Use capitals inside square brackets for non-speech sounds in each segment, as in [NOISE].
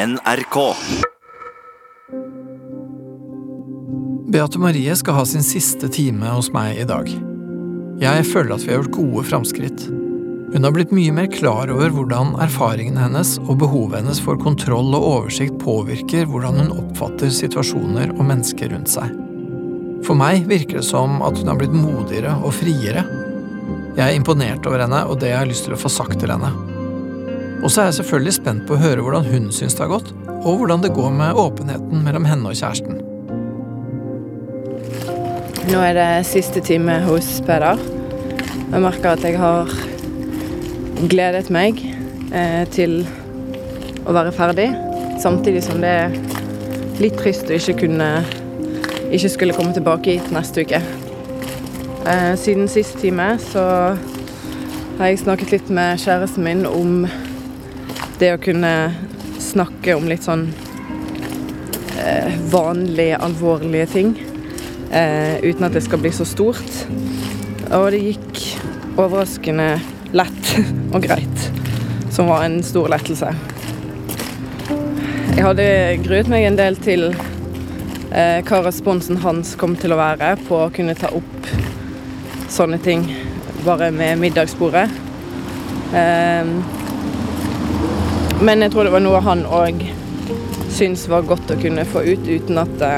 NRK. Beate Marie skal ha sin siste time hos meg i dag. Jeg føler at vi har gjort gode framskritt. Hun har blitt mye mer klar over hvordan erfaringene hennes og behovet hennes for kontroll og oversikt påvirker hvordan hun oppfatter situasjoner og mennesker rundt seg. For meg virker det som at hun har blitt modigere og friere. Jeg er imponert over henne og det jeg har lyst til å få sagt til henne. Og så er jeg selvfølgelig spent på å høre hvordan hun syns det har gått, og hvordan det går med åpenheten mellom henne og kjæresten. Nå er det siste time hos Peder. Jeg merker at jeg har gledet meg eh, til å være ferdig. Samtidig som det er litt trist å ikke kunne ikke skulle komme tilbake hit neste uke. Eh, siden sist time så har jeg snakket litt med kjæresten min om det å kunne snakke om litt sånn eh, vanlige, alvorlige ting eh, uten at det skal bli så stort. Og det gikk overraskende lett [LAUGHS] og greit, som var en stor lettelse. Jeg hadde gruet meg en del til eh, hva responsen hans kom til å være på å kunne ta opp sånne ting bare med middagsbordet. Eh, men jeg tror det var noe han òg syntes var godt å kunne få ut, uten at det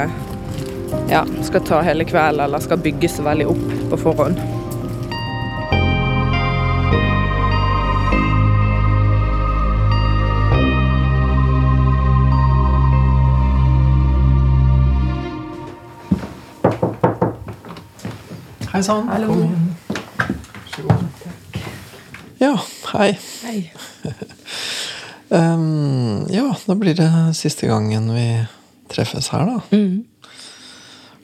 ja, skal ta hele kvelden eller skal bygge så veldig opp på forhånd. Hei sann. Hallo. Kom. Vær så god. Ja, hei. Hei. Um, ja, da blir det siste gangen vi treffes her, da. Mm.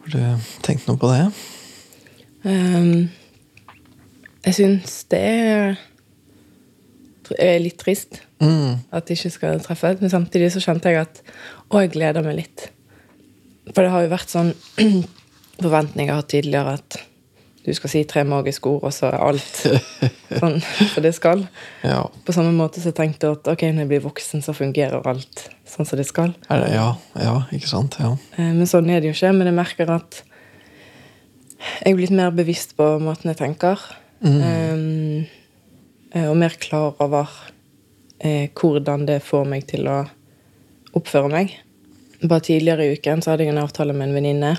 Har du tenkt noe på det? Um, jeg syns det er, litt trist Mm. at de ikke skal treffes, men samtidig så kjente jeg at Å, jeg gleder meg litt. For det har jo vært sånn [CLEARS THROAT] forventninger tidligere at du skal si tre magiske ord, og så er alt sånn som det skal. [LAUGHS] Ja. På samme måte så tenkte jeg at ok, når jeg blir voksen, så fungerer alt sånn som det skal. Er det, ja, ja, ikke sant? Ja. Eh, Men sånn er det jo ikke. Men jeg merker at jeg er blitt mer bevisst på måten jeg tenker. Um, eh, og mer klar over uh, hvordan det får meg til å oppføre meg. Bare tidligere i uken så hadde jeg en avtale med en venninne.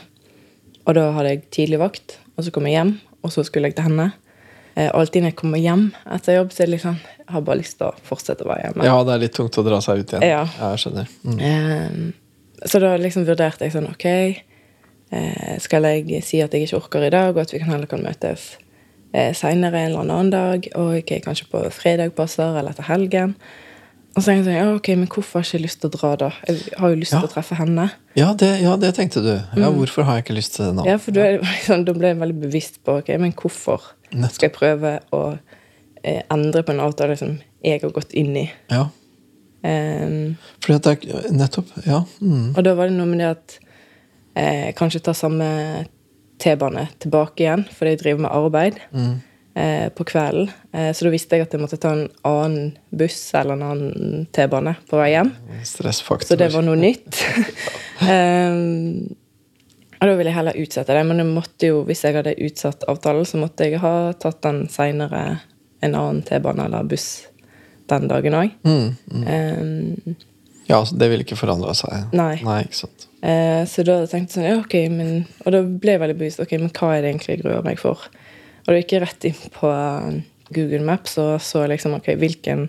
Og da hadde jeg tidlig vakt, og så kom jeg hjem, og så skulle jeg til henne. Eh, og alltid når jeg kommer hjem etter jobb, så er det liksom Jeg har bare lyst til å fortsette å være hjemme. ja, det er litt tungt å dra seg ut igjen. Ja. jeg skjønner. Mm. Eh, så da liksom vurderte jeg sånn Ok, eh, skal jeg si at jeg ikke orker i dag, og at vi kan heller kan møtes eh, seinere en eller annen dag? Og ok, kanskje på fredag passer, eller etter helgen? Og så tenkte jeg sånn, ja, ok, men hvorfor har jeg ikke lyst til å dra, da? Jeg har jo lyst Ja. til å treffe henne. Ja, det, ja, det tenkte du. Ja, Hvorfor har jeg ikke lyst til det nå? Mm. Ja, for da liksom, [LAUGHS] da ble jeg veldig bevisst på ok, men hvorfor Nettopp. skal jeg prøve å eh, endre på en avtale som jeg har gått inn i? Ja, Um, fordi at det er nettopp. Ja. Mm. Og da var det noe med det at eh, kanskje ta samme T-bane tilbake igjen, fordi jeg driver med arbeid eh, på kvelden. Eh, så da visste jeg at jeg måtte ta en annen buss eller en annen T-bane på vei hjem. Stressfaktor. Så det var noe nytt. um, [LAUGHS] og da ville jeg heller utsette det. Men jo, hvis jeg hadde utsatt avtalen, så måtte jeg ha tatt den seinere, en annen T-bane eller buss den dagen òg. Mm, mm. Ja, så det ville ikke forandra seg? Nei. Nei, ikke sant. Eh, så da tenkte jeg sånn, ja, ok, men Og da ble jeg veldig bevisst. Ok, men hva er det egentlig jeg gruer meg for? Og da gikk jeg rett inn på eh, Google Maps og så liksom okay, hvilken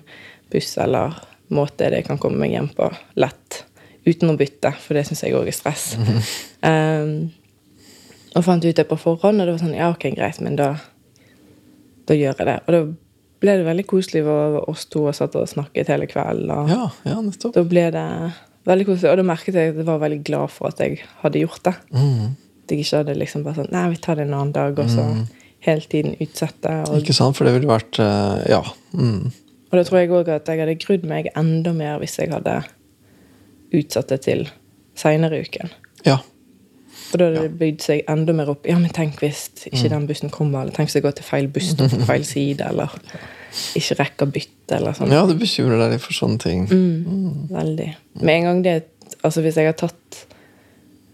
buss eller måte det kan komme meg hjem på lett. Uten å bytte, for det syns jeg òg er stress. [LAUGHS] um, og fant ut det på forhånd, og det var sånn Ja, ok, greit, men da, da gjør jeg det. Og da ble det veldig koselig hvor oss to og satt og snakket hele kvelden. Og Ja, ja, nettopp. da ble det veldig koselig. Og da merket jeg at jeg var veldig glad for at jeg hadde gjort det. Mm. At jeg ikke hadde liksom bare sånn Nei, vi tar det en annen dag, og så hele tiden utsette. Og, Ikke sant? For det ville vært eh, Ja. Mm. og da tror jeg òg at jeg hadde grudd meg enda mer hvis jeg hadde utsatt det til seinere i uken. Ja. For da hadde det bygd seg enda mer opp. Ja, men tenk hvis ikke den bussen kommer, eller tenk hvis jeg går til feil bussstopp på feil side, eller ikke rekker bytte eller sånn. Ja, du bekymrer deg litt for sånne ting. Mm, veldig. Med en gang det Altså, hvis jeg har tatt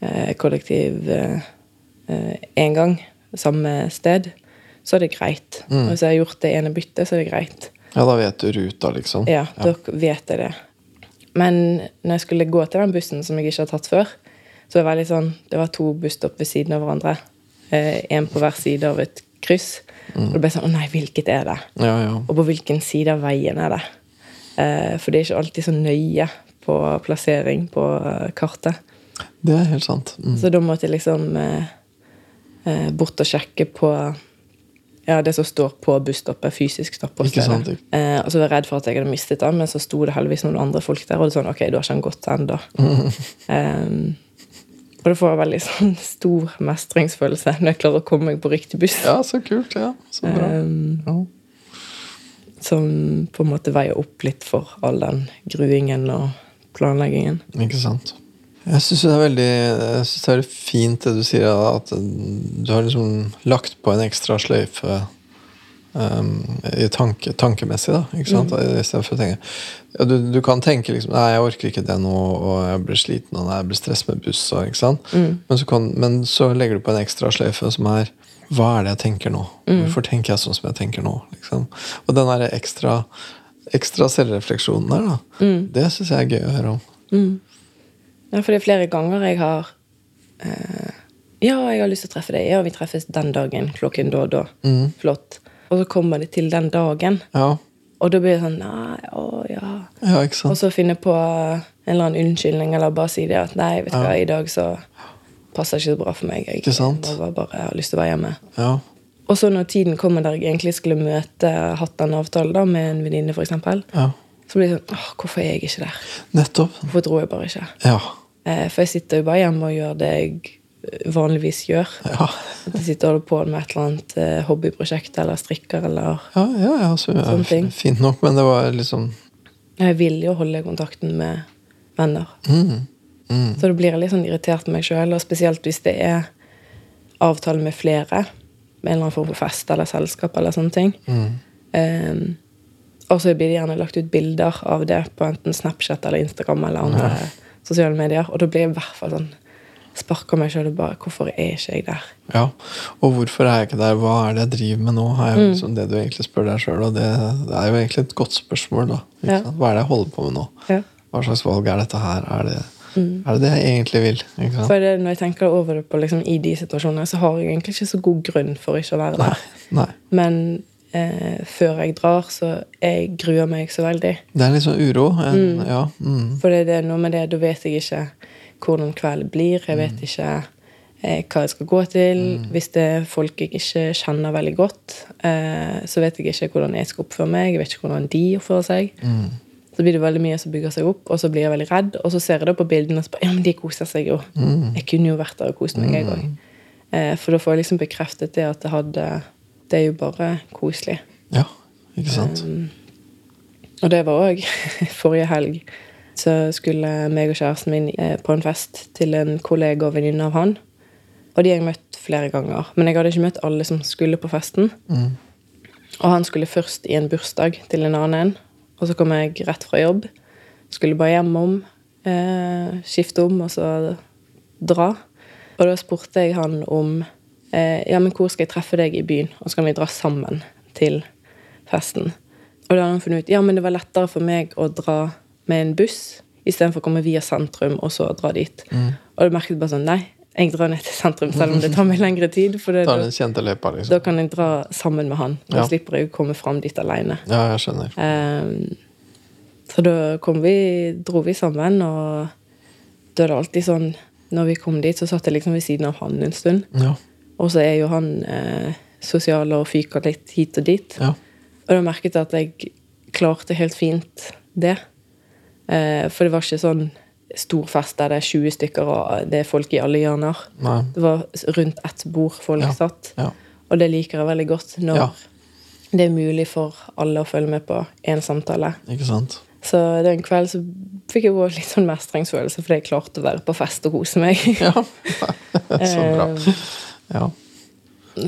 eh, kollektiv én eh, gang, samme sted, så er det greit. Og hvis jeg har gjort det ene byttet, så er det greit. Ja, da vet du ruta, liksom. Ja, da vet jeg det. Men når jeg skulle gå til den bussen som jeg ikke har tatt før, så var det veldig sånn Det var to busstopp ved siden av hverandre. Én på hver side av et kryss. Og det ble sånn Å nei, hvilket er det? Ja, ja. Og på hvilken side av veien er det? Eh, for det er ikke alltid så nøye på plassering på eh, kartet. Det er helt sant. Mm. Så da måtte jeg liksom eh, eh, bort og sjekke på ja, det som står på busstoppet, fysisk stopp på Ikke sant, ikke. Eh, og så var jeg redd for at jeg hadde mistet den, men så sto det heldigvis noen andre folk der, og det er sånn, ok, da har ikke han gått ennå. [LAUGHS] og det får jeg veldig sånn stor mestringsfølelse når jeg klarer å komme meg på riktig buss. Ja, så kult. Ja, så bra. Eh, Ja. som på en måte veier opp litt for all den gruingen og planleggingen. Ikke sant. Jeg syns det er veldig det er fint det du sier, at du har liksom lagt på en ekstra sløyfe um, i tanke, tankemessig, da. Ikke sant? I stedet for å tenke ja, du, du kan tenke liksom Nei, jeg orker ikke det nå, og jeg blir sliten, og nei, jeg blir stress med buss, og ikke sant? Men, så kan, men så legger du på en ekstra sløyfe som er Hva er det jeg tenker nå? Hvorfor tenker jeg sånn som jeg tenker nå? Liksom? Og den der ekstra, ekstra selvrefleksjonen der, da, det syns jeg er gøy å høre om. Ja, for det er flere ganger jeg har eh, Ja, jeg har lyst til å treffe deg. Ja, vi treffes den dagen klokken da og da. Flott. Og så kommer det til den dagen, Ja, og da blir det sånn Nei, å ja. ja ikke sant? Og så finne på en eller annen unnskyldning, eller bare si det at nei, vet du hva, i dag så passer ikke så bra for meg. Jeg, Ikke sant? jeg bare, bare har lyst til å være hjemme. Ja. Og så når tiden kommer der jeg egentlig skulle møte, hatt en avtale da, med en venninne, f.eks., ja. så blir det sånn åh, hvorfor er jeg ikke der? Nettopp. Hvorfor dro jeg bare ikke? Ja. Eh, for jeg sitter jo bare hjemme og gjør det jeg eh, vanligvis gjør. [LAUGHS] Ja, At jeg sitter og holder på med et eller annet eh, hobbyprosjekt eller strikker eller ja, ja, ja så, ja Sånne ting. Fint nok, men det var liksom Jeg vil jo holde kontakten med venner. mm, mm, Så da blir jeg litt sånn irritert på meg sjøl, og spesielt hvis det er avtale med flere. Med en eller annen form for fest eller selskap eller sånne ting. mm. Um, og så blir det gjerne lagt ut bilder av det på enten Snapchat eller Instagram eller andre sosiale medier. Og da blir jeg i hvert fall sånn Sparker meg sjøl og bare Hvorfor er ikke jeg der? Ja. Og hvorfor er jeg ikke der? Hva er det jeg driver med nå? Er Mm. jo liksom det du egentlig spør deg sjøl, og det, det er jo egentlig et godt spørsmål. da Ja. Hva er det jeg holder på med nå? Ja. Hva slags valg er dette her? Er det er det, det jeg egentlig vil? For når jeg tenker over det på liksom, i de situasjonene, så har jeg egentlig ikke så god grunn for ikke å være der. Nei. Men eh, før jeg drar, så jeg gruer meg så veldig. Det er litt sånn uro. En, Ja. Mm. For det, er noe med det, da vet jeg ikke hvordan kvelden blir. Jeg vet ikke eh, hva jeg skal gå til. Hvis det er folk jeg ikke kjenner veldig godt, eh, så vet jeg ikke hvordan jeg skal oppføre meg. Jeg vet ikke hvordan de oppfører seg. Mm. Så blir det veldig mye som bygger seg opp, og så blir jeg veldig redd. Og så ser jeg det på bildene og så bare, ja, men de koser seg jo. Jeg kunne jo vært der og kost meg, jeg òg. Eh, for da får jeg liksom bekreftet det at det hadde Det er jo bare koselig. ja. Ikke sant? Og det var òg [LAUGHS] forrige helg. Så skulle meg og kjæresten min eh, på en fest til en kollega og venninne av han. Og de har jeg møtt flere ganger. Men jeg hadde ikke møtt alle som skulle på festen. Mm. Og han skulle først i en bursdag til en annen. Og så kom jeg rett fra jobb. Skulle bare hjemom, eh, skifte om og så dra. Og da spurte jeg han om eh, ja, men hvor skal jeg treffe deg i byen, og så kan vi dra sammen til festen. Og da hadde han funnet ut ja, men det var lettere for meg å dra med en buss istedenfor å komme via sentrum og så dra dit. Og du merket bare sånn Nei, jeg drar ned til sentrum selv om det tar meg lengre tid. For det, Da er løypa, liksom. da kan jeg dra sammen med han. Da Ja. slipper jeg å komme fram dit alene. Ja, jeg skjønner. Ehm, så da kom vi, dro vi sammen, og da er det alltid sånn Når vi kom dit, så satt jeg liksom ved siden av han en stund. Ja. Og så er jo han eh, sosial og fyker litt hit og dit. ja. Og da merket jeg at jeg klarte helt fint det. Eh, for det var ikke sånn stor fest der det er 20 stykker og det er folk i alle hjørner. Nei. Det var rundt ett bord folk Ja. satt. Ja. Og det liker jeg veldig godt når Ja. det er mulig for alle å følge med på én samtale. Ikke sant? Så den kvelden så fikk jeg også litt sånn mestringsfølelse fordi jeg klarte å være på fest og kose meg. Ja. [LAUGHS] [LAUGHS] Så bra. Ja.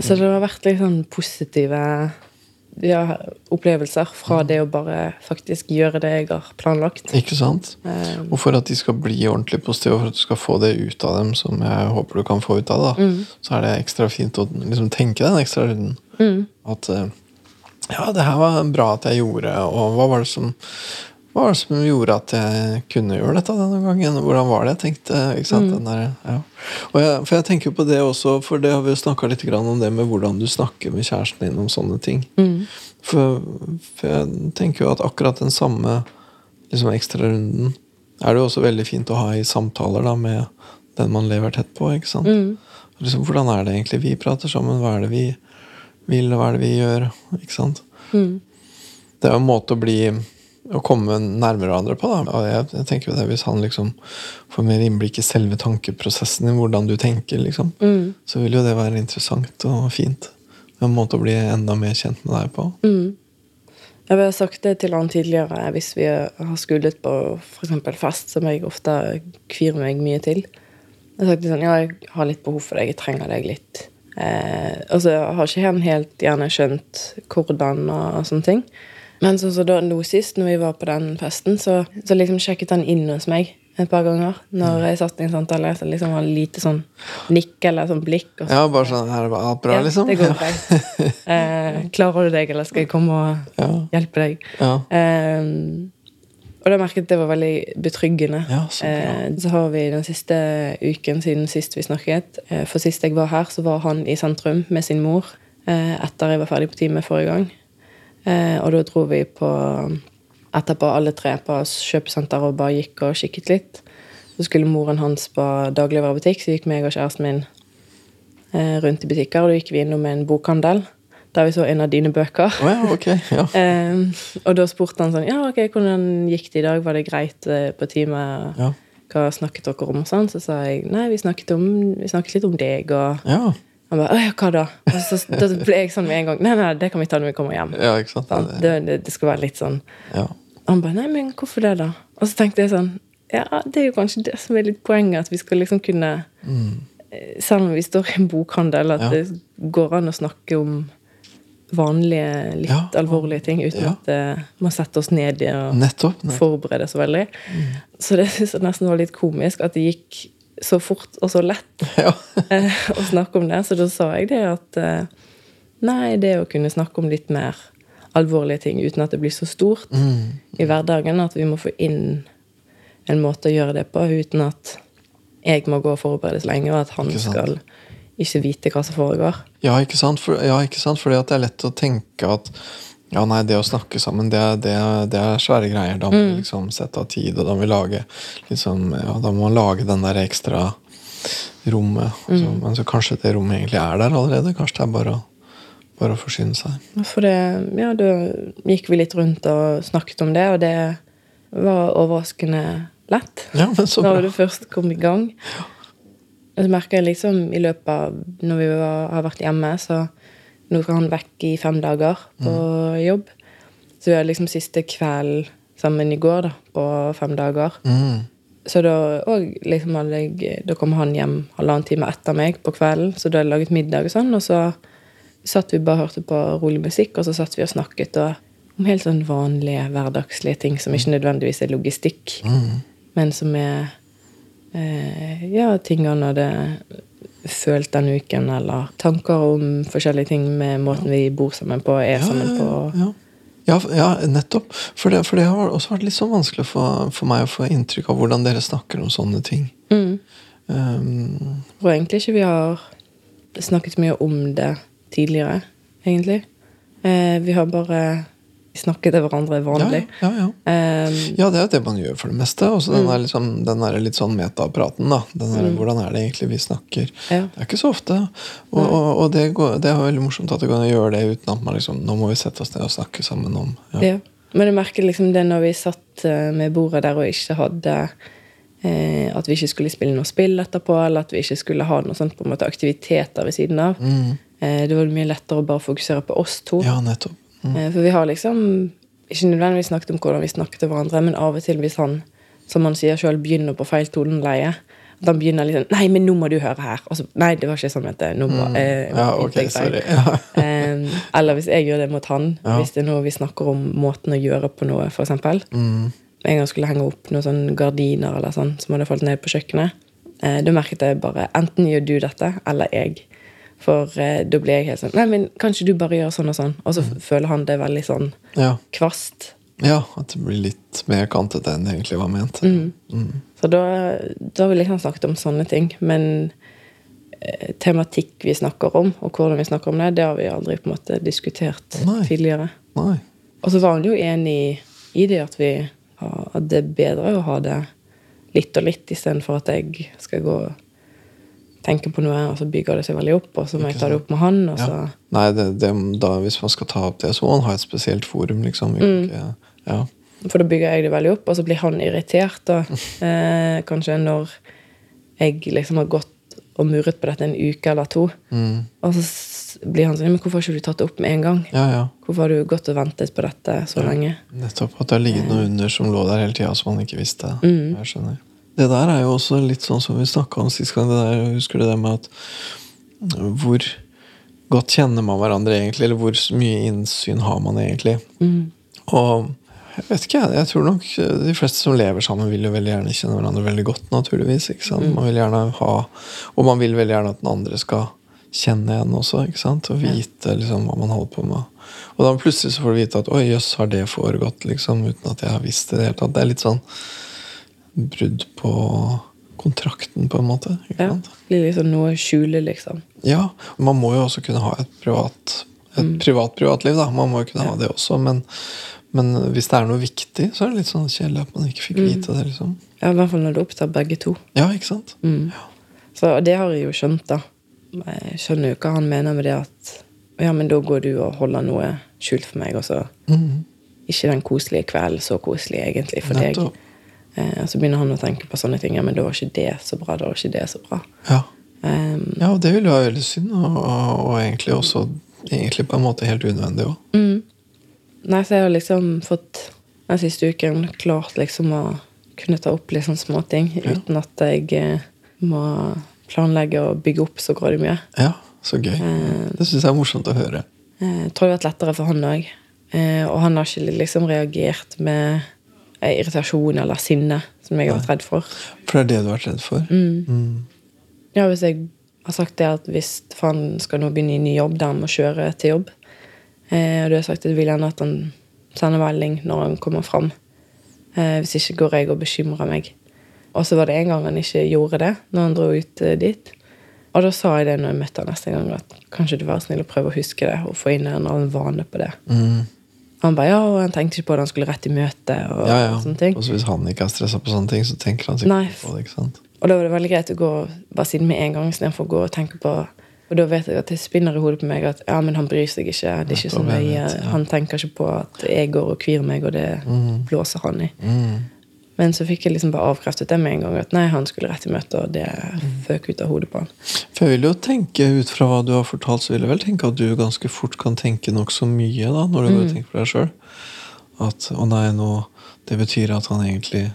Så det har vært litt sånn positive ja, opplevelser fra det å bare faktisk gjøre det jeg har planlagt. Ikke sant? Eh, Og for at de skal bli ordentlig positive, og for at du skal få det ut av dem som jeg håper du kan få ut av det, Mm. så er det ekstra fint å liksom tenke den ekstra runden. mm. At eh, ja, det her var bra at jeg gjorde, og hva var det som hva var det som gjorde at jeg kunne gjøre dette denne gangen? Hvordan var det jeg tenkte? Den der, ja. jeg, for jeg tenker på det også, for det har vi jo snakka litt grann om det med hvordan du snakker med kjæresten din om sånne ting. Mm. For, for jeg tenker jo at akkurat den samme liksom, ekstrarunden er det jo også veldig fint å ha i samtaler da, med den man lever tett på. ikke sant? Mm. Liksom, hvordan er det egentlig vi prater sammen? Hva er det vi vil, og hva er det vi gjør? ikke sant? Mm. Det er jo en måte å bli å komme nærmere hverandre på. da. Og jeg, jeg tenker det Hvis han liksom får mer innblikk i selve tankeprosessen i hvordan du tenker, liksom, Mm. så vil jo det være interessant og fint. En måte å bli enda mer kjent med deg på. Mm. Jeg har sagt det til han tidligere hvis vi har skullet på f.eks. fest, som jeg ofte kvir meg mye til. Jeg har sagt sånn, ja, jeg har litt behov for deg, jeg trenger deg litt. Eh, altså, jeg har ikke han helt gjerne skjønt hvordan og sånne ting. Men sånn som da nå sist, når vi var på den festen, så, så liksom sjekket han inn hos meg et par ganger. Når jeg satt i en samtale, så liksom var det lite sånn nikk eller sånn blikk. Så, Ja, bare sånn Er det alt bra, ja, liksom? det går [LAUGHS] bra. Eh, klarer du deg, eller skal jeg komme og Ja. hjelpe deg? Ja. Eh, og da merket jeg det var veldig betryggende. Ja, så. Eh, så har vi den siste uken siden sist vi snakket eh, For sist jeg var her, så var han i sentrum med sin mor eh, etter jeg var ferdig på time forrige gang. Eh, og da dro vi på etterpå alle tre på kjøpesenter og bare gikk og kikket litt. Så skulle moren hans på dagligvarebutikk, så gikk meg og kjæresten min eh, rundt i butikker. Og da gikk vi innom en bokhandel der vi så en av dine bøker. Oh, ja, ok. Ja. [LAUGHS] Eh, og da spurte han sånn Ja, ok, hvordan gikk det i dag? Var det greit på teamet? Ja. Hva snakket dere om? og sånn? Så sa jeg nei, vi snakket, om, vi snakket litt om deg. Og ja. Han bare Å hva da? Og så da ble jeg sånn med en gang. Nei, nei, det kan vi ta når vi kommer hjem. Ja, ikke sant? Sant? Det, det, det skal være litt sånn Ja. Han bare Nei, men hvorfor det, da? Og så tenkte jeg sånn Ja, det er jo kanskje det som er litt poenget, at vi skal liksom kunne mm. Selv om vi står i en bokhandel, at Ja. det går an å snakke om vanlige, litt Ja. alvorlige ting uten Ja. at eh, man setter oss ned i og Nettopp. forbereder så veldig. Så det synes jeg nesten var litt komisk at det gikk så fort og så lett [LAUGHS] Ja. eh, å snakke om det. Så da sa jeg det at eh, nei, det å kunne snakke om litt mer alvorlige ting uten at det blir så stort Mm. i hverdagen, at vi må få inn en måte å gjøre det på uten at jeg må gå og forberede så lenge, og at han Ikke skal ikke vite hva som foregår. Ja, ikke sant? For, ja, ikke sant? Fordi at det er lett å tenke at ja, nei, det å snakke sammen, det, det, det er svære greier. Da må Mm. vi liksom sette av tid, og da må vi lage liksom, ja, Da må man lage den der ekstra rommet. Så, Mm. men så kanskje det rommet egentlig er der allerede. Kanskje det er bare å, bare å forsyne seg. For det, ja, da gikk vi litt rundt og snakket om det, og det var overraskende lett. Ja, men så Når bra. du først kom i gang. Og så merker jeg liksom i løpet av når vi var, har vært hjemme, så nå skal han vekk i fem dager på jobb. Så vi hadde liksom siste kveld sammen i går, da, på fem dager. Mm. Så da, og liksom hadde jeg, da kom han hjem halvannen time etter meg på kvelden, så da hadde jeg laget middag og sånn, og så satt vi bare og hørte på rolig musikk, og så satt vi og snakket og, om helt sånn vanlige, hverdagslige ting som ikke nødvendigvis er logistikk, Mm. men som er eh, ja, ting han hadde følt den uken, eller tanker om forskjellige ting med måten vi bor sammen på, er sammen på. ja. Ja, ja, nettopp. For det, for det har også vært litt sånn vanskelig for, for meg å få inntrykk av hvordan dere snakker om sånne ting. Mm. Um, Og egentlig ikke vi har snakket mye om det tidligere, egentlig. Eh, vi har bare snakket til hverandre ja, vanlig. ja, ja. Eh, Ja, det er jo det man gjør for det meste. Også den, Mm. der liksom, den der litt sånn metapraten. da den der, Hvordan er det egentlig vi snakker? ja. Det er ikke så ofte. Og, og, og det, går, det er veldig morsomt at det går an å gjøre det uten at man liksom Nå må vi sette oss ned og snakke sammen om ja. Ja. Men jeg merker liksom det når vi satt eh, med bordet der og ikke hadde eh, At vi ikke skulle spille noe spill etterpå, eller at vi ikke skulle ha noe sånt på en måte aktiviteter ved siden av. Mm. Eh, det var mye lettere å bare fokusere på oss to. ja, nettopp. Mm. Eh, For vi har liksom ikke nødvendigvis snakket om hvordan vi snakker til hverandre, men av og til hvis han, som han sier sjøl, begynner på feil toneleie, At han begynner liksom Nei, men nå må du høre her. Så, nei, det var ikke sånn at det, nå må, eh, Mm. Ja, ok, ikke jeg feil. sorry. [LAUGHS] Ja. Eh, eller hvis jeg gjør det mot han. Ja. Hvis det er noe vi snakker om måten å gjøre på noe, eksempel. Mm. En gang skulle jeg henge opp noen sånne gardiner eller sånn, som hadde falt ned på kjøkkenet. Eh, da merket jeg bare enten gjør du dette, eller jeg. For eh, da blir jeg helt sånn Nei, men kanskje du bare gjør sånn og sånn? Og så Mm. føler han det veldig sånn ja. kvast. ja, at det blir litt mer kantete enn det egentlig var ment. Mm. Mm. Så da, da har vi ha snakket om sånne ting. Men eh, tematikk vi snakker om, og hvordan vi snakker om det, det har vi aldri på en måte diskutert Nei. tidligere. Nei. Og så var han jo enig i det at, vi, at det er bedre å ha det litt og litt, istedenfor at jeg skal gå og tenke på noe, og så bygger det seg veldig opp, og så må jeg ta det opp med han, og så Ja. Nei, det, det, da, hvis man skal ta opp det, så må man ha et spesielt forum, liksom. Mm. Ja. For da bygger jeg det veldig opp, og så blir han irritert, da. [LAUGHS] Eh, kanskje når jeg liksom har gått og murret på dette en uke eller to. Mm. Og så blir han sånn Men hvorfor har ikke du tatt det opp med en gang? ja, ja. Hvorfor har du gått og ventet på dette så lenge? Nettopp. At det har ligget noe under som lå der hele tida, som man ikke visste. Mm. Jeg skjønner. Det der er jo også litt sånn som vi snakka om sist gang. Det der, husker du det med at Hvor godt kjenner man hverandre egentlig? Eller hvor mye innsyn har man egentlig? Mm. Og jeg vet ikke, jeg. Jeg tror nok de fleste som lever sammen, vil jo veldig gjerne kjenne hverandre veldig godt, naturligvis. ikke sant? Man vil gjerne ha Og man vil veldig gjerne at den andre skal kjenne en også, ikke sant? Og vite liksom hva man holder på med. Og da plutselig så får du vite at oi, jøss, har det foregått, liksom, uten at jeg har visst det i det hele tatt. Det er litt sånn brudd på kontrakten, på en måte. Ja. Blir liksom noe skjule, liksom. Ja, man må jo også kunne ha et privat et privat privatliv. da, Man må jo kunne ha det også. Men, men hvis det er noe viktig, så er det litt sånn kjedelig at man ikke fikk vite det. liksom. Ja, I hvert fall når det opptar begge to. Ja, ikke sant? Mm. Så det har jeg jo skjønt, da. Jeg skjønner jo hva han mener med det at Ja, men da går du og holder noe skjult for meg, og så mm. ikke den koselige kvelden så koselig egentlig for deg. Eh, så begynner han å tenke på sånne ting. Ja, men da var ikke det så bra. Da var ikke det så bra. Ja. Um, ja, og det ville være veldig synd, og, og, og egentlig også egentlig på en måte helt unødvendig òg. mm. Nei, så jeg har liksom fått den siste uken klart liksom å kunne ta opp litt sånne småting uten at jeg eh, må planlegge og bygge opp så grådig mye. Ja, så gøy. Eh, Det syns jeg er morsomt å høre. Eh, Jeg tror det har vært lettere for han òg. Og han har ikke liksom reagert med eh, irritasjon eller sinne, som jeg har vært redd for. For det er det du har vært redd for? Mm. Ja, Hvis jeg har sagt det at hvis han skal nå begynne i ny jobb der han må kjøre til jobb, eh, og du har sagt at du vil gjerne at han sender melding når han kommer fram. Eh, Hvis ikke går jeg og bekymrer meg. Og så var det en gang han ikke gjorde det, når han dro ut eh, dit. Og da sa jeg det når jeg møtte han neste gang, at kanskje du var snill å prøve å huske det og få inn en annen vane på det. Mm. Han bare ja, og han tenkte ikke på det, han skulle rett i møte. Og Ja, ja. sånne ting. Og så hvis han ikke er stressa på sånne ting, så tenker han sikkert Nei. på det. ikke sant? Og da var det veldig greit å gå bare siden med en gang istedenfor å gå og tenke på Og da vet jeg at det spinner i hodet på meg at ja, men han bryr seg ikke. Det er ikke så Nettopp, nøye. ja. Han tenker ikke på at jeg går og kvir meg, og det blåser han i. Mm. Men så fikk jeg liksom bare avkreftet det med en gang. At nei, han skulle rett i møte, og det Mm. føk ut av hodet på han. For jeg vil jo tenke, ut fra hva du har fortalt, så vil jeg vel tenke at du ganske fort kan tenke nokså mye da, når du mm. tenker på deg sjøl. At å nei, nå Det betyr at han egentlig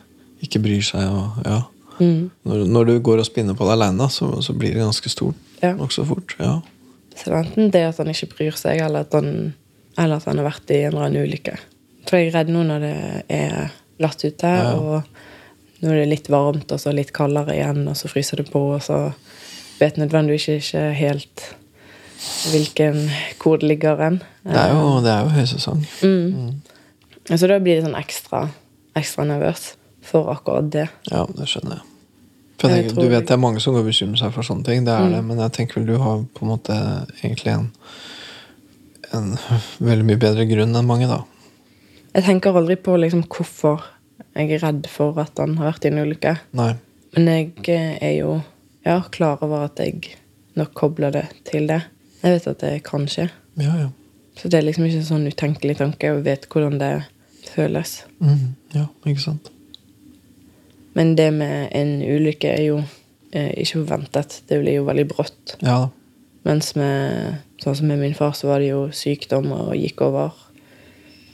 ikke bryr seg, og ja. Mm. Når, når du går og spinner på deg aleine, så, så blir det ganske stort Ja. nokså fort. Ja. Så det er enten det at han ikke bryr seg, eller at han, eller at han har vært i en eller annen ulykke. For jeg er redd nå når det er glatt ute, Ja. og er det litt varmt, og så litt kaldere igjen, og så fryser det på, og så vet nødvendigvis ikke helt hvilken hvor det ligger hen. Det er jo, det er jo høysesong. Mm. Så da blir det sånn ekstra, ekstra nervøs for akkurat det. Ja, det skjønner jeg. Jeg tenker, du vet det er mange som går og bekymrer seg for sånne ting, det er Mm. det, men jeg tenker vel du har på en måte egentlig en, en [LAUGHS] veldig mye bedre grunn enn mange, da. Jeg tenker aldri på liksom hvorfor jeg er redd for at han har vært i en ulykke. Nei. Men jeg eh, er jo ja, klar over at jeg nok kobler det til det. Jeg vet at det kan skje. Ja, ja. Så det er liksom ikke en sånn utenkelig tanke. Jeg vet hvordan det føles. Mm, Ja, ikke sant. Men det med en ulykke er jo eh, ikke forventet. Det blir jo veldig brått. Ja. Mens med, sånn som med min far, så var det jo sykdom og gikk over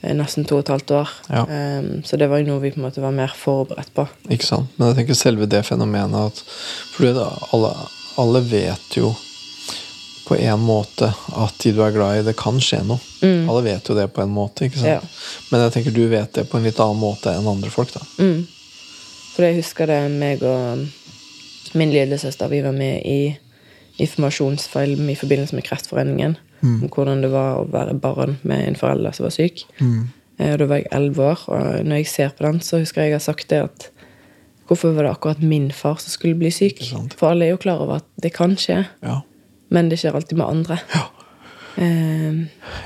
nesten to og et halvt år. Ja. Um, så det var jo noe vi på en måte var mer forberedt på. Ikke sant? Men jeg tenker selve det fenomenet at For det, alle, alle vet jo på en måte at de du er glad i, det kan skje noe. Alle vet jo det på en måte. ikke sant? Ja. Men jeg tenker du vet det på en litt annen måte enn andre folk. da. Mm. For jeg husker det meg og min lillesøster, vi var med i informasjonsfilm i forbindelse med Kreftforeningen. Om hvordan det var å være barn med en forelder som var syk. Eh, Og da var jeg elleve år, og når jeg ser på den, så husker jeg jeg har sagt det at Hvorfor var det akkurat min far som skulle bli syk? For alle er jo klar over at det kan skje, Ja, men det skjer alltid med andre. ja. Eh,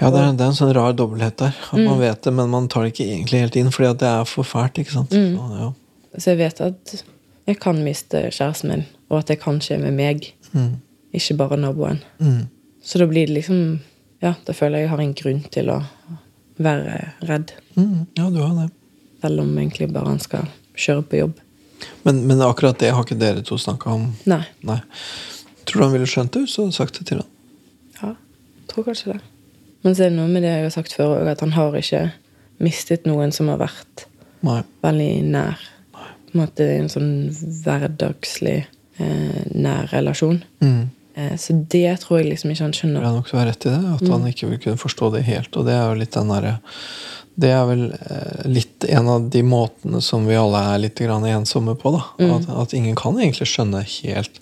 ja det, er, det er en sånn rar dobbelthet der. At Mm. Man vet det, men man tar det ikke egentlig helt inn fordi det er for fælt. ikke sant? Mm. Så, ja. så jeg vet at jeg kan miste kjæresten min, og at det kan skje med meg, Mm. ikke bare naboen. Mm. Så da blir det liksom Ja, da føler jeg jeg har en grunn til å være redd. Mm. ja, du har det. Selv om egentlig bare han skal kjøre på jobb. Men, men akkurat det har ikke dere to snakka om? Nei. Nei. Tror du han ville skjønt det hvis du hadde sagt det til han? Ja, tror kanskje det. Men så er det noe med det jeg har sagt før òg, at han har ikke mistet noen som har vært Nei. veldig nær. Nei. På en måte en sånn hverdagslig eh, nær relasjon. Mm. Eh, så det tror jeg liksom ikke han skjønner. er nok du har rett i det. At Mm. han ikke vil kunne forstå det helt. Og det er jo litt den derre Det er vel eh, litt en av de måtene som vi alle er litt grann ensomme på. da Mm. at, at ingen kan egentlig skjønne helt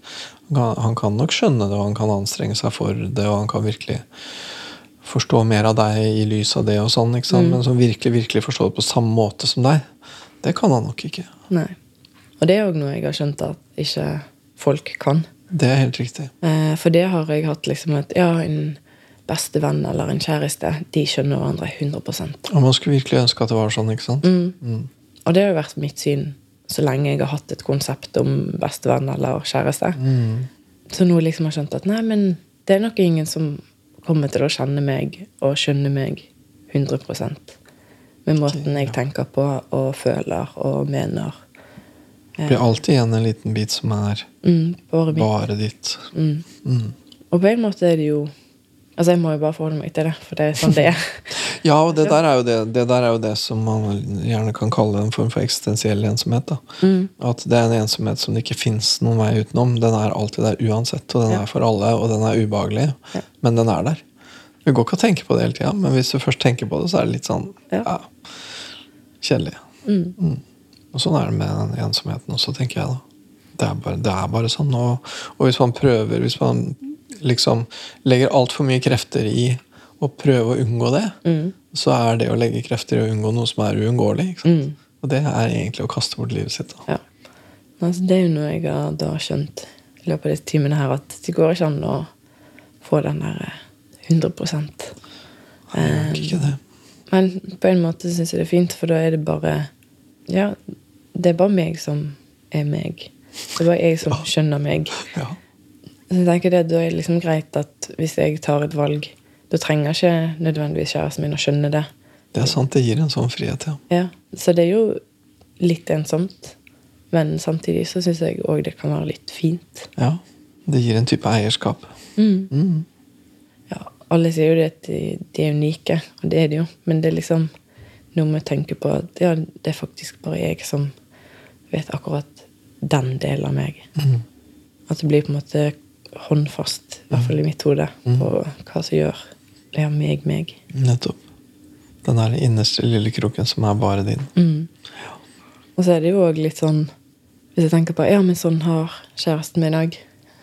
han kan, han nok skjønne det, og han kan anstrenge seg for det, og han kan virkelig forstå mer av deg i lys av det, og sånn, ikke Mm. men som virkelig virkelig forstår det på samme måte som deg, det kan han nok ikke. Nei. Og det er òg noe jeg har skjønt at ikke folk kan. Det er helt riktig. Eh, For det har jeg hatt liksom at ja, en beste venn eller en kjæreste, de skjønner hverandre 100 Og man skulle virkelig ønske at det var sånn, ikke sant? Mm. Og det har jo vært mitt syn så lenge jeg har hatt et konsept om bestevenn eller kjæreste. Mm. Så nå liksom har jeg skjønt at nei, men det er nok ingen som kommer til å kjenne meg og skjønne meg 100% med måten jeg tenker på og føler og mener. Det blir alltid igjen en liten bit som er Mm, bare bare ditt. Mm. Mm. Og på en måte er det jo Altså, jeg må jo bare forholde meg til det, for det er sånn det er. [LAUGHS] Ja, og det der, er det, det der er jo det som man gjerne kan kalle en form for eksistensiell ensomhet. da. Mm. At det er en ensomhet som det ikke fins noen vei utenom. Den er alltid der uansett, og den Ja. er for alle, og den er ubehagelig. Ja. Men den er der. Det går ikke å tenke på det hele tida, men hvis du først tenker på det, så er det litt sånn Ja. ja, kjedelig. Mm. Og sånn er det med ensomheten også, tenker jeg. da. Det er bare, det er bare sånn. Og, og hvis man prøver, hvis man liksom legger altfor mye krefter i å prøve å unngå det, Mm. så er det å legge krefter i å unngå noe som er uunngåelig. Mm. Og det er egentlig å kaste bort livet sitt. Da. Ja. Altså, det er jo noe jeg har da skjønt i løpet av disse timene her, at det går ikke an å få den der eh, 100 Jeg ikke det. Men på en måte syns jeg det er fint, for da er det bare Ja, det er bare meg som er meg. Det er bare jeg som skjønner meg. Ja. Så jeg tenker det, Da er det liksom greit at hvis jeg tar et valg, da trenger ikke nødvendigvis kjæresten min å skjønne det. Det er sant, det gir en sånn frihet, ja. Ja, Så det er jo litt ensomt. Men samtidig så syns jeg òg det kan være litt fint. ja. Det gir en type eierskap. Mm. Ja, alle sier jo det at de, de er unike, og det er de jo. Men det er liksom noe med å tenke på at ja, det er faktisk bare jeg som vet akkurat den delen av meg. Mm. At det blir på en måte håndfast, i hvert fall i mitt hode, på hva som gjør ja, meg meg. Nettopp. Den der innerste lille kroken som er bare din. Mm. Og så er det jo òg litt sånn Hvis jeg tenker på ja, men sånn har kjæresten min òg,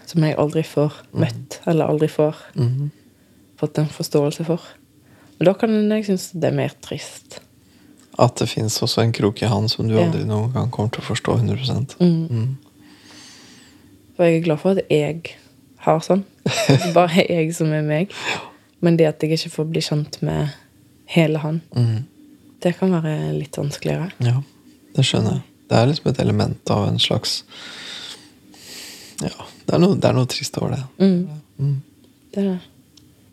som jeg aldri får møtt, eller aldri får mm. fått en forståelse for. Men da kan jeg synes det er mer trist. At det fins også en krok i han som du aldri noen gang kommer til å forstå 100 Mm. Mm. For jeg er glad for at jeg har sånn. Bare [LAUGHS] jeg som er meg. Men det at jeg ikke får bli kjent med hele han, Mm. det kan være litt vanskeligere. Ja, det skjønner jeg. Det er liksom et element av en slags Ja, det er noe, det er noe trist over det. Mm. Mm. Det er det.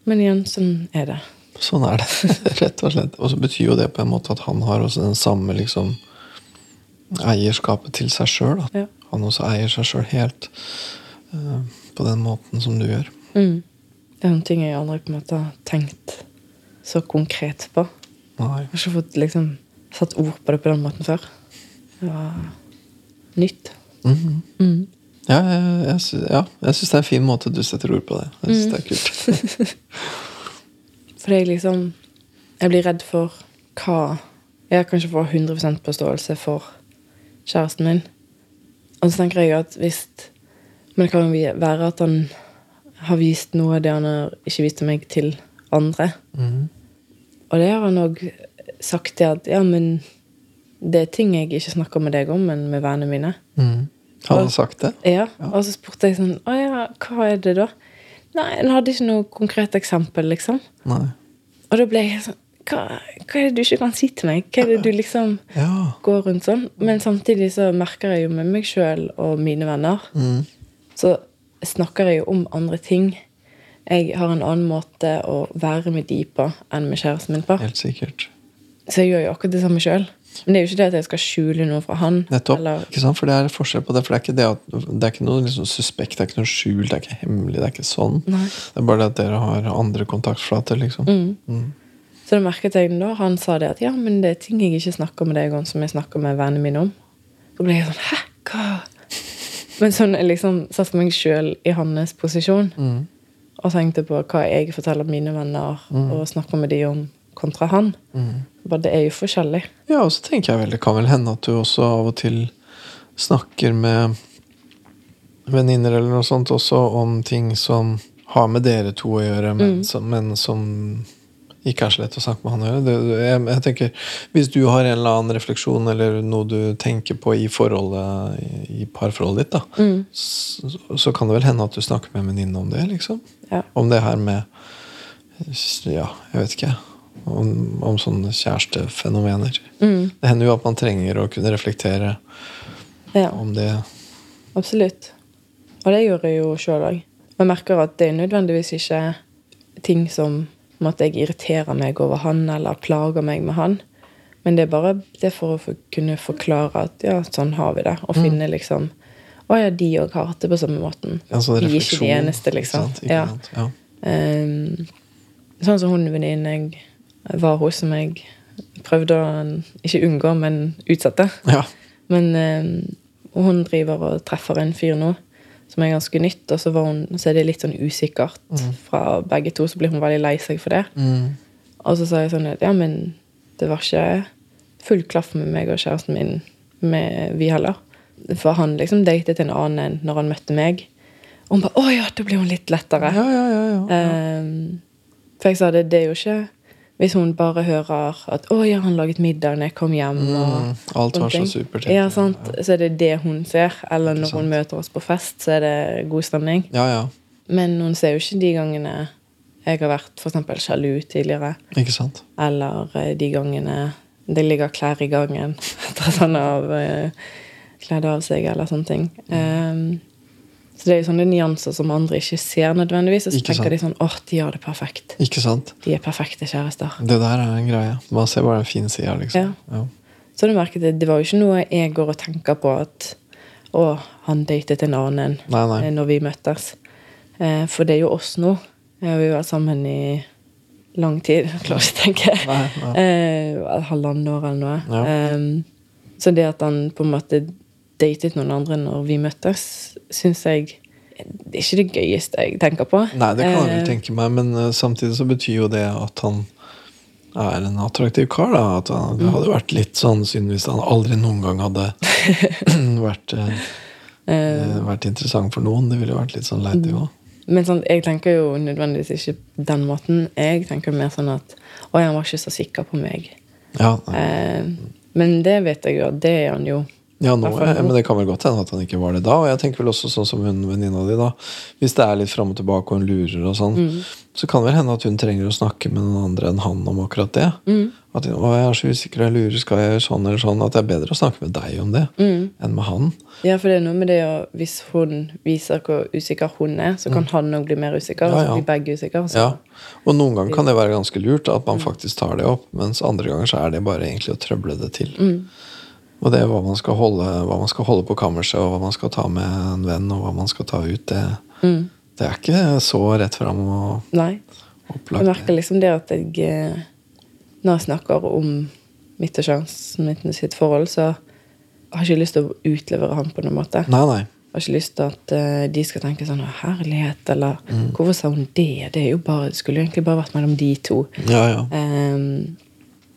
Men igjen, sånn er det. Sånn er det, [LAUGHS] rett og slett. Og så betyr jo det på en måte at han har også den samme liksom eierskapet til seg sjøl. Ja. Han også eier seg sjøl helt uh, på den måten som du gjør. Mm. Det er noen ting jeg aldri på en måte har tenkt så konkret på. Nei. Jeg har ikke fått liksom satt ord på det på den måten før. Det var nytt. Mhm. Mm. Ja, jeg, jeg, ja, jeg syns det er en fin måte du setter ord på det. Jeg synes det er kult. [LAUGHS] Fordi jeg liksom Jeg blir redd for hva Jeg kan ikke få 100 forståelse for kjæresten min. Og så tenker jeg at hvis Men det kan jo være at han har vist noe av det han har ikke vist til meg, til andre. Mm. Og det har han òg sagt til at ja, men det er ting jeg ikke snakker med deg om, men med vennene mine. Mm. Har han sagt det? Ja, Og så spurte jeg sånn Å ja, hva er det da? Nei, han hadde ikke noe konkret eksempel, liksom. Nei. Og da ble jeg sånn hva, hva er det du ikke kan si til meg? Hva er det du liksom Ja. går rundt sånn? Men samtidig så merker jeg jo med meg sjøl og mine venner, mm. så snakker jeg jo om andre ting. Jeg har en annen måte å være med de på enn med kjæresten min på. Helt sikkert. Så jeg gjør jo akkurat det samme sjøl. Men det er jo ikke det at jeg skal skjule noe fra han. Nettopp. Eller, Ikke sant? For det er forskjell på det. For det er ikke, det at, det er ikke noe liksom suspekt, det er ikke noe skjult, det er ikke hemmelig. Det er ikke sånn. Nei. Det er bare det at dere har andre kontaktflater, liksom. Mm. Mm. Så da merket jeg da han sa det at ja, men det er ting jeg ikke snakker med deg om, som jeg snakker med vennene mine om. Da ble jeg sånn Hæ? Hva? Men sånn jeg liksom satte meg sjøl i hans posisjon Mm. og tenkte på hva jeg forteller mine venner og snakker med de om, kontra han. Mm. Bare det er jo forskjellig. Ja, og så tenker jeg vel det kan vel hende at du også av og til snakker med venninner eller noe sånt også om ting som har med dere to å gjøre, men, som, men som ikke er så lett å snakke med han å gjøre. Det, jeg, jeg tenker, Hvis du har en eller annen refleksjon eller noe du tenker på i forholdet i, i parforholdet ditt, da, så, så kan det vel hende at du snakker med en venninne om det, liksom. Ja. Om det her med Ja, jeg vet ikke. Om, om sånne kjærestefenomener. Mm. Det hender jo at man trenger å kunne reflektere Ja, om det. absolutt. Og det gjør jeg jo sjøl òg. Jeg merker at det er nødvendigvis ikke ting som om at jeg irriterer meg over han eller plager meg med han. Men det er bare det for å kunne forklare at ja, sånn har vi det. Og finne liksom Å ja, de òg har hatt det på samme måten. En sånn de er ikke de eneste, liksom. Sant? Ja. Ja. Um, sånn som hun venninnen jeg var hos, som jeg prøvde å ikke unngå, men utsette. ja. Men ehm, hun driver og treffer en fyr nå som er ganske nytt, og så, var hun, så er det litt sånn usikkert fra begge to. Så blir hun veldig lei seg for det. Mm. Og så sa jeg sånn at ja, men det var ikke full klaff med meg og kjæresten min, med vi heller. For han liksom datet en annen enn når han møtte meg. Og hun bare 'Å ja, da blir hun litt lettere'. ja, ja, ja, ja. Ehm, for jeg sa det, det er jo ikke Hvis hun bare hører at 'Å ja, han laget middag når jeg kom hjem', og Mm, alt var så supert. Ja, sant? Så er det det hun ser. Eller når hun møter oss på fest, så er det god stemning. Ja, ja. Men hun ser jo ikke de gangene jeg har vært for eksempel sjalu tidligere. Ikke sant? Eller eh, de gangene det ligger klær i gangen [LAUGHS] etter at han har eh, kledd av seg, eller sånne ting. Ehm, så det er jo sånne nyanser som andre ikke ser nødvendigvis. Og så Ikke tenker sant. de sånn åh, de har det perfekt. Ikke sant? De er perfekte kjærester. Det der er en greie. Man ser bare den fine sida, liksom. Ja. Ja. Så du merket det, det var jo ikke noe jeg går og tenker på at å, han datet en annen Nei, nei. eh, når vi møttes. Eh, for det er jo oss nå. Vi har jo vært sammen i lang tid. Jeg [LAUGHS] klarer ikke å tenke. Nei, nei. Eh, halvannet år eller noe. Ja. Eh, så det at han på en måte datet noen andre når vi møttes, syns jeg det er ikke det gøyeste jeg tenker på. Nei, det kan jeg vel Eh, tenke meg, men eh, samtidig så betyr jo det at han er en attraktiv kar. da At han, Mm. Det hadde vært litt sånn synd hvis han aldri noen gang hadde [LAUGHS] vært, eh, eh, vært interessant for noen. Det ville vært litt sånn leit, det òg. Men sånn, jeg tenker jo nødvendigvis ikke den måten. Jeg tenker mer sånn at Å, han var ikke så sikker på meg. Ja. Eh, men det vet jeg jo at det er han jo. Ja, nå, jeg, men det kan vel godt hende at han ikke var det da. Og jeg tenker vel også sånn som hun venninna di, da. Hvis det er litt fram og tilbake og hun lurer og sånn, Mm. så kan det vel hende at hun trenger å snakke med noen andre enn han om akkurat det. Mm. At å, jeg er så usikker, jeg lurer, skal jeg gjøre sånn eller sånn? At det er bedre å snakke med deg om det Mm. enn med han. Ja, for det er noe med det å Hvis hun viser hvor usikker hun er, så kan han òg bli mer usikker. Ja, Ja, Og så blir begge usikre. Så. Ja. Og noen ganger kan det være ganske lurt at Mm. man faktisk tar det opp, mens andre ganger så er det bare egentlig å trøble det til. Mm. Og det hva man skal holde, hva man skal holde på kammerset, og hva man skal ta med en venn, og hva man skal ta ut, det, Mm. det er ikke så rett fram og Nei. Jeg merker liksom det at jeg eh, når jeg snakker om mitt og sjansen mitt sitt forhold, så har jeg ikke lyst til å utlevere han på noen måte. Nei, nei. Jeg har ikke lyst til at eh, de skal tenke sånn herlighet, eller hvorfor sa hun det? Det er jo bare, skulle jo egentlig bare vært mellom de to. Ja, ja. Um,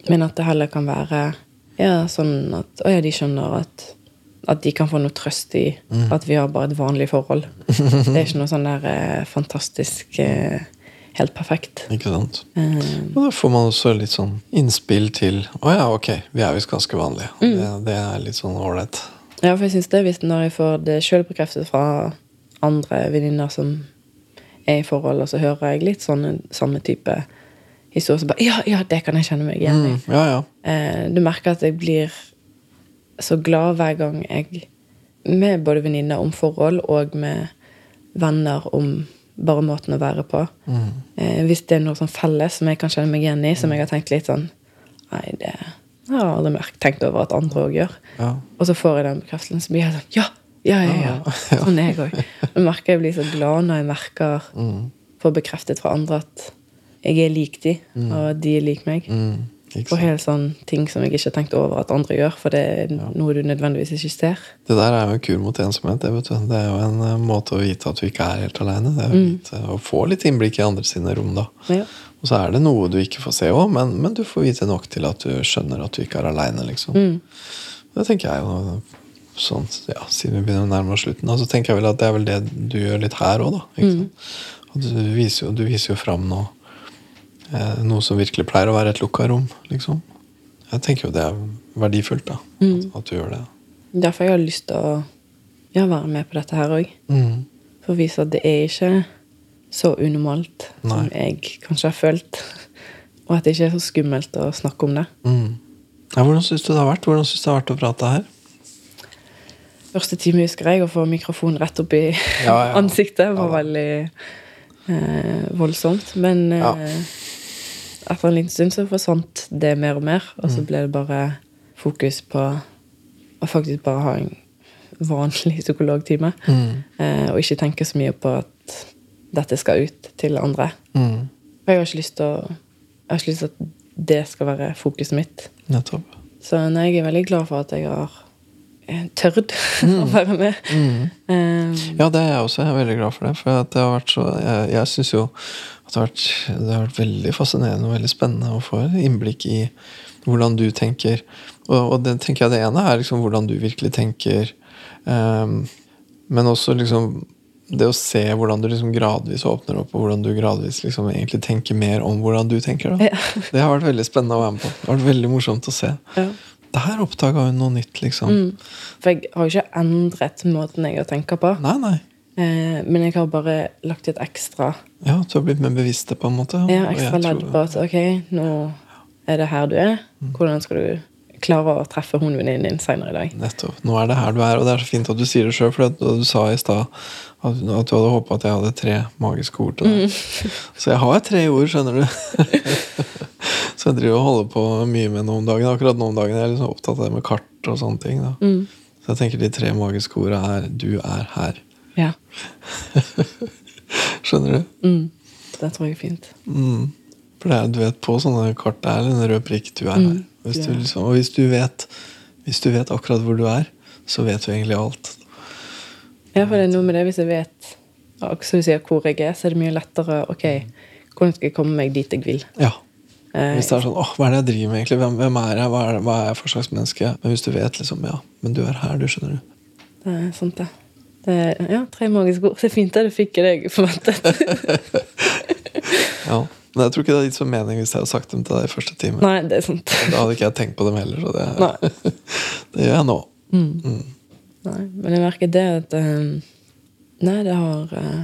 men at det heller kan være ja, sånn at å ja, de skjønner at, at de kan få noe trøst i at vi har bare et vanlig forhold. Det er ikke noe sånn der eh, fantastisk eh, helt perfekt. Ikke sant? Um, Og da får man også litt sånn innspill til Å ja, ok, vi er visst ganske vanlige. Det, det er litt sånn ålreit. ja, for jeg synes det hvis når jeg får det sjøl bekreftet fra andre venninner som er i forhold, og så hører jeg litt sånn samme type historie, så bare Ja, ja, det kan jeg kjenne meg igjen i. Mm, ja, ja. Eh, du merker at jeg blir så glad hver gang jeg Med både venninner om forhold og med venner om bare måten å være på. Eh, hvis det er noe sånn felles som jeg kan kjenne meg igjen i, som jeg har tenkt litt sånn Nei, det har jeg aldri merkt, tenkt over at andre òg gjør. ja. Og så får jeg den bekreftelsen, så blir jeg sånn Ja! Ja, ja, ja. Sånn er jeg òg. [LAUGHS] Jeg merker jeg blir så glad når jeg merker får bekreftet fra andre at jeg er lik de, og de er lik meg. Mm, sant? helt sånn ting som jeg ikke har tenkt over at andre gjør, for det er noe du nødvendigvis ikke ser. Det der er jo en kur mot ensomhet. Det, vet du. det er jo en eh, måte å vite at du ikke er helt aleine. Litt, eh, å få litt innblikk i andre sine rom, da. Ja. Og så er det noe du ikke får se òg, men, men du får vite nok til at du skjønner at du ikke er aleine, liksom. Det tenker jeg jo sånn, ja, siden vi begynner å nærme oss slutten, så tenker jeg vel at det er vel det du gjør litt her òg, da. Og du viser jo, du viser jo fram eh, noe som virkelig pleier å være et lukka rom, liksom. Jeg tenker jo det er verdifullt, da. At, at du gjør det. Derfor jeg har lyst til å ja, være med på dette her òg. Mm. For å vise at det er ikke så unormalt som jeg kanskje har følt. Og at det ikke er så skummelt å snakke om det. Mm. Ja, hvordan syns du det har vært Hvordan synes du det har vært å prate her? Første time husker jeg å få mikrofonen rett opp i Ja, ja. [LAUGHS] ansiktet. var Ja. veldig eh, voldsomt. Men eh. Etter en liten stund så forsvant det mer og mer. Og Mm. så ble det bare fokus på å faktisk bare ha en vanlig psykologtime. Mm. Eh, og ikke tenke så mye på at dette skal ut til andre. Mm. Og jeg har ikke lyst til å Jeg har ikke lyst til at det skal være fokuset mitt. Nettopp. Så nei, jeg er veldig glad for at jeg har eh, tørt [LAUGHS] å være med. Eh, Ja, det er jeg også. Jeg er veldig glad for det. For at det har vært så Jeg, jeg syns jo det har, vært, det har vært veldig fascinerende og veldig spennende å få innblikk i hvordan du tenker. Og, og det tenker jeg det ene er liksom hvordan du virkelig tenker. Um, men også liksom det å se hvordan du liksom gradvis åpner opp, og hvordan du gradvis liksom egentlig tenker mer om hvordan du tenker. Ja. [LAUGHS] Det har vært veldig spennende å være med på. Det har vært veldig morsomt å se. ja. Der oppdaga hun noe nytt, liksom. Mm. For jeg har jo ikke endret måten jeg tenker på. Nei, nei. Eh, men jeg har bare lagt et ekstra, Ja, du har blitt mer bevisst på en måte. ja, ekstra ledd på at ok, nå er det her du er. Hvordan skal du klare å treffe hundevenninnen din senere i dag? Nettopp. Nå er det her du er, og det er så fint at du sier det sjøl. For du sa i stad at, du hadde håpa at jeg hadde tre magiske ord til deg. [LAUGHS] Så jeg har tre ord, skjønner du. [LAUGHS] så jeg driver og holder på mye med noe om dagen. Akkurat nå om dagen er jeg liksom opptatt av det med kart og sånne ting. Da. Så jeg tenker de tre magiske ordene er 'du er her'. Ja. [LAUGHS] Skjønner du? Mm. Det tror jeg er fint. Mm. For det er, du vet, på sånne kart det er en rød prikk. Du er her. Hvis du, liksom, og hvis du, vet, hvis du vet akkurat hvor du er, så vet du egentlig alt. Ja, for det er noe med det hvis jeg vet som du sier, hvor jeg er, så er det mye lettere Ok, hvordan skal jeg komme meg dit jeg vil? Ja. Eh, Hvis det er sånn åh, hva er det jeg driver med egentlig? Hvem, hvem er jeg? Hva er, hva er jeg for slags menneske? Men hvis du vet, liksom, ja, men du er her, du skjønner du. det er sant, det. Det ja, tre magiske ord. Det er fint at du fikk det jeg forventet. [LAUGHS] Ja. Men jeg tror ikke det hadde gitt så mening hvis jeg hadde sagt dem til deg i første time. Nei, det er sant. Da hadde ikke jeg tenkt på dem heller, så det, [LAUGHS] det gjør jeg nå. Nei, men jeg merker det at eh, Nei, det har eh,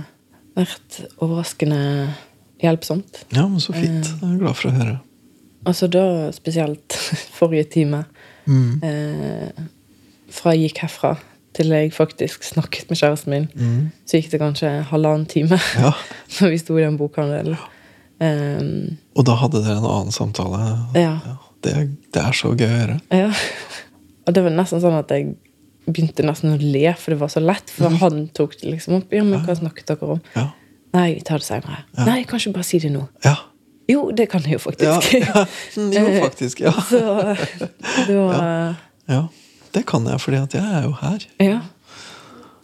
vært overraskende hjelpsomt. Ja, men så fint. Jeg er glad for å høre. Altså da spesielt [LAUGHS] forrige time. Mm. Eh, fra jeg gikk herfra til jeg faktisk snakket med kjæresten min, så gikk det kanskje halvannen time [LAUGHS] Ja. [LAUGHS] når vi sto i den bokhandelen. Um, Og da hadde dere en annen samtale. ja. Det, er- det er så gøy å høre. ja. Og det var nesten sånn at jeg begynte nesten å le, for det var så lett. For han tok det liksom opp. Ja, men hva snakket dere om? Ja. Nei, vi tar det senere. Nei, kanskje bare si det nå. ja. Jo, det kan jeg jo faktisk. Ja, ja. [LAUGHS] Jo, faktisk. Ja. Så det var ja. Det kan jeg, fordi at jeg er jo her. Ja.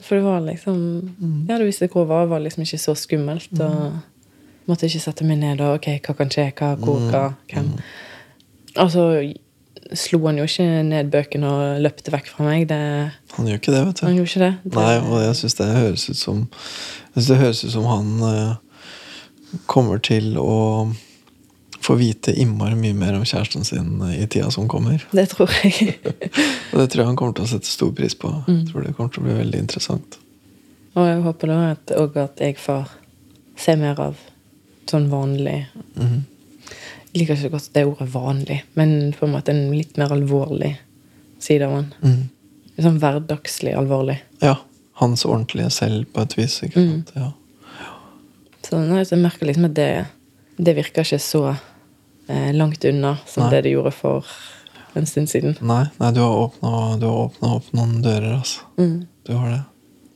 For det var liksom Ja, det visste hvor var, var liksom ikke så skummelt. Og måtte ikke sette meg ned og Ok, hva kan skje? Hva, hvor, hva, hvem? Altså slo han jo ikke ned bøkene og løpte vekk fra meg. Det, Han gjør ikke det, vet du. han gjorde ikke det. det Nei, og jeg syns det høres ut som Jeg synes det høres ut som han eh, kommer til å få vite innmari mye mer om kjæresten sin i tida som kommer. det tror jeg. [LAUGHS] Og det tror jeg han kommer til å sette stor pris på. Jeg tror det kommer til å bli veldig interessant. og jeg håper da at, at jeg får se mer av sånn vanlig Mhm. Jeg liker ikke godt det ordet 'vanlig', men på en måte en litt mer alvorlig side av han. Mm. Sånn hverdagslig alvorlig. Ja. Hans ordentlige selv, på et vis. Ikke Mm. Ja. Så, nei, så jeg merker liksom at det, det virker ikke så eh, langt unna som Nei. det det gjorde for en stund siden. Nei, nei, du har åpna opp noen dører, altså. Mm. Du har det.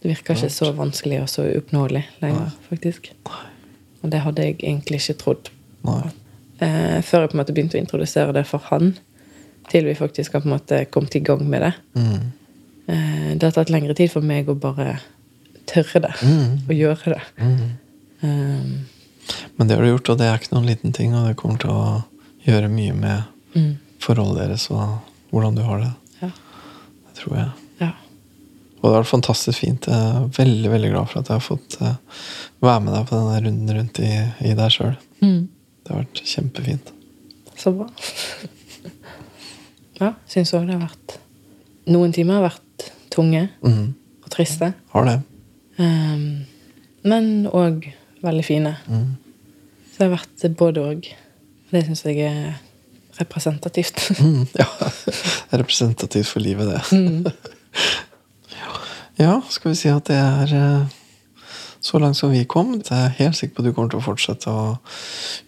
Det virker ikke så vanskelig og så uoppnåelig lenger, faktisk. Og det hadde jeg egentlig ikke trodd. Nei. Eh, før jeg på en måte begynte å introdusere det for han, til vi faktisk har på en måte kommet i gang med det. Mm. Eh, det har tatt lengre tid for meg å bare tørre det. Mm. [LAUGHS] Og gjøre det. Mm. Eh, Men det har du gjort, og det er ikke noen liten ting, og det kommer til å gjøre mye med mm, forholdet deres og hvordan du har det. ja. Det tror jeg. ja. Og det har vært fantastisk fint. Jeg er veldig veldig glad for at jeg har fått eh, være med deg på denne runden rundt i, i deg sjøl. Mm. Det har vært kjempefint. Så bra. ja, syns òg det har vært Noen timer har vært tunge mm. og triste. Har det. Um, men òg veldig fine. Mm. Så det har vært både òg. Det syns jeg er representativt. [LAUGHS] mm, Ja. Representativt for livet, det. Mm. [LAUGHS] Ja, skal vi si at det er eh, så langt som vi kom. Jeg er helt sikker på at du kommer til å fortsette å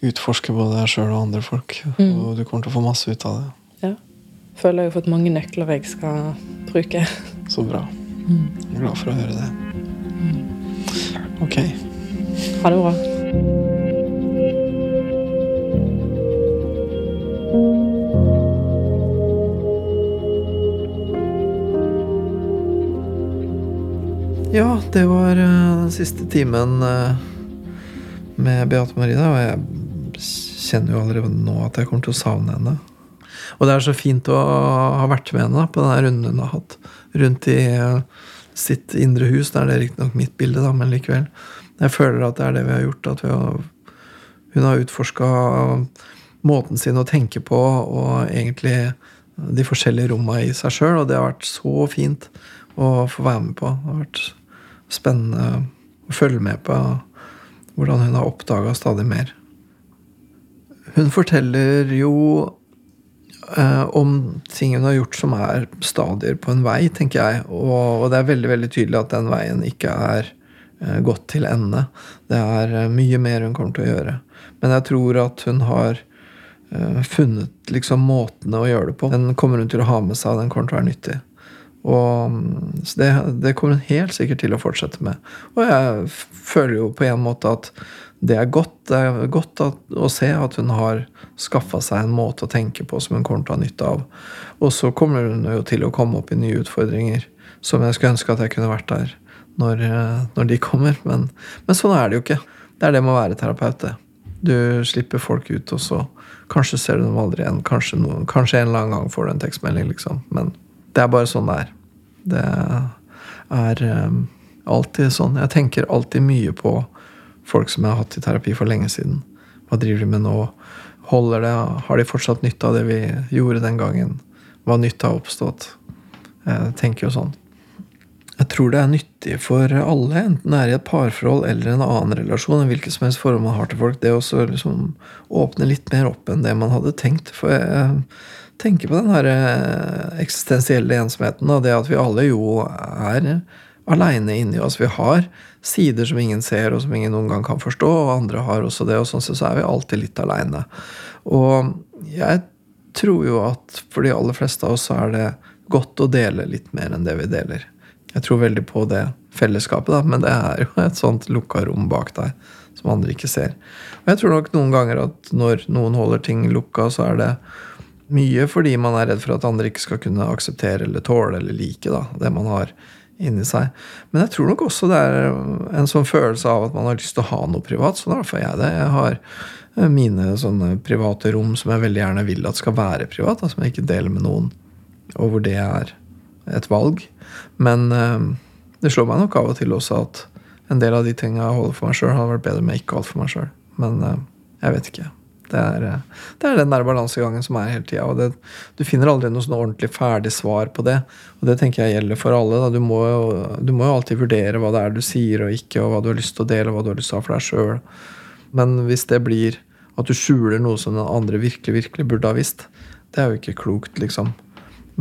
utforske både deg sjøl og andre folk. Mm. Og du kommer til å få masse ut av det. Ja. Føler jeg har fått mange nøkler jeg skal bruke. Så bra. Mm. Jeg er glad for å høre det. Ok. Ha det bra. Ja, det var eh, den siste timen eh, med Beate Marie. Og jeg kjenner jo allerede nå at jeg kommer til å savne henne. Og det er så fint å ha vært med henne på denne runden hun har hatt rundt i eh, sitt indre hus. Det er det riktignok mitt bilde, da, men likevel. Jeg føler at det er det vi har gjort. At har, hun har utforska måten sin å tenke på, og egentlig de forskjellige romma i seg sjøl. Og det har vært så fint å få være med på. Det har vært spennende å følge med på hvordan hun har oppdaga stadig mer. Hun forteller jo eh, om ting hun har gjort som er stadier på en vei, tenker jeg. Og, og det er veldig veldig tydelig at den veien ikke er gått til ende. Det er eh, mye mer hun kommer til å gjøre. Men jeg tror at hun har eh, funnet liksom måtene å gjøre det på. Den kommer hun til å ha med seg, den kommer til å være nyttig. Og mm, så det, det kommer hun helt sikkert til å fortsette med. Og jeg føler jo på en måte at det er godt, det er godt at, å se at hun har skaffa seg en måte å tenke på som hun kommer til å ha nytte av. Og så kommer hun jo til å komme opp i nye utfordringer som jeg skulle ønske at jeg kunne vært der når, eh, når de kommer. Men, men sånn er det jo ikke. Det er det med å være terapeut. det. Du slipper folk ut, og så kanskje ser du dem aldri igjen. Kanskje, noen, kanskje en eller annen gang får du en tekstmelding, liksom. Men det er bare sånn det er. Det er um, alltid sånn. Jeg tenker alltid mye på folk som jeg har hatt i terapi for lenge siden. Hva driver de med nå? Holder det? Har de fortsatt nytte av det vi gjorde den gangen? Hva nytte har oppstått? Jeg tenker jo sånn. Jeg tror det er nyttig for alle, enten det er i et parforhold eller en annen relasjon, enn hvilket som helst forhold man har til folk, det å liksom åpne litt mer opp enn det man hadde tenkt. For jeg tenker på den her eh, eksistensielle ensomheten, og det at vi alle jo er aleine inni oss. Vi har sider som ingen ser, og som ingen noen gang kan forstå, og andre har også det, og sånn sett så er vi alltid litt aleine. Og jeg tror jo at for de aller fleste av oss så er det godt å dele litt mer enn det vi deler. Jeg tror veldig på det fellesskapet, da, men det er jo et sånt lukka rom bak deg som andre ikke ser. Og jeg tror nok noen ganger at når noen holder ting lukka, så er det mye fordi man er redd for at andre ikke skal kunne akseptere eller tåle eller like da, det man har inni seg. Men jeg tror nok også det er en sånn følelse av at man har lyst til å ha noe privat. Sånn er i jeg det. Jeg har eh, mine sånne private rom som jeg veldig gjerne vil at skal være privat, som jeg ikke deler med noen, og hvor det er et valg. Men eh, det slår meg nok av og til også at en del av de tingene jeg holder for meg sjøl, hadde vært bedre med ikke å holde for meg sjøl. Men eh, jeg vet ikke. Det er, eh, det er den der balansegangen som er hele tida. Og det, du finner aldri noe sånn ordentlig ferdig svar på det. Og det tenker jeg gjelder for alle. Du må, du, må, jo alltid vurdere hva det er du sier og ikke, og hva du har lyst til å dele, og hva du har lyst til å ha for deg sjøl. Men hvis det blir at du skjuler noe som den andre virkelig, virkelig burde ha visst, det er jo ikke klokt, liksom.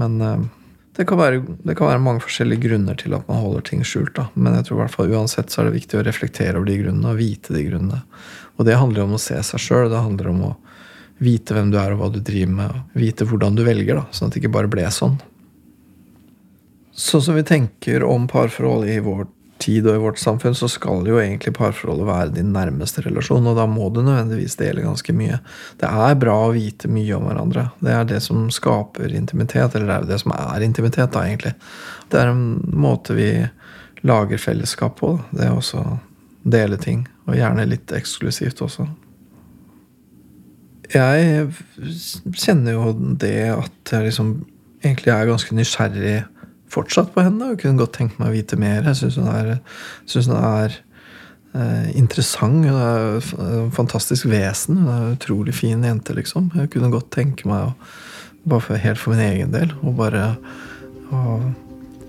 Men det, kan være, det kan, være, mange forskjellige grunner til at man holder ting skjult. Da. Men jeg tror i hvert fall uansett så er det viktig å reflektere over de grunnene og vite de grunnene. Og det handler om å se seg sjøl. Det handler om å vite hvem du er og hva du driver med. Og vite hvordan du velger, da, sånn at det ikke bare ble sånn. Sånn som vi tenker om parforhold i vår tid og i vårt samfunn, så skal jo egentlig parforholdet være din nærmeste relasjon, og da må du nødvendigvis dele ganske mye. Det er bra å vite mye om hverandre. Det er det som skaper intimitet, eller det er det som er intimitet, da, egentlig. Det er en måte vi lager fellesskap på. Det er også dele ting. Og gjerne litt eksklusivt også. Jeg kjenner jo det at jeg liksom egentlig er ganske nysgjerrig fortsatt på henne. Og kunne godt tenkt meg å vite mer. Jeg syns hun er, synes hun er eh, interessant. Hun er et fantastisk vesen. Hun er en utrolig fin jente, liksom. Jeg kunne godt tenke meg å, bare for, helt for min egen del, å bare å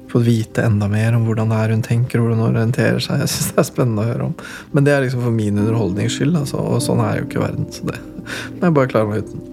fått vite enda mer om hvordan det er hun tenker, hvordan hun orienterer seg. Jeg synes det er spennende å høre om. Men det er liksom for min underholdnings skyld, altså, og sånn er jo ikke verden. Så det må jeg bare klare meg uten.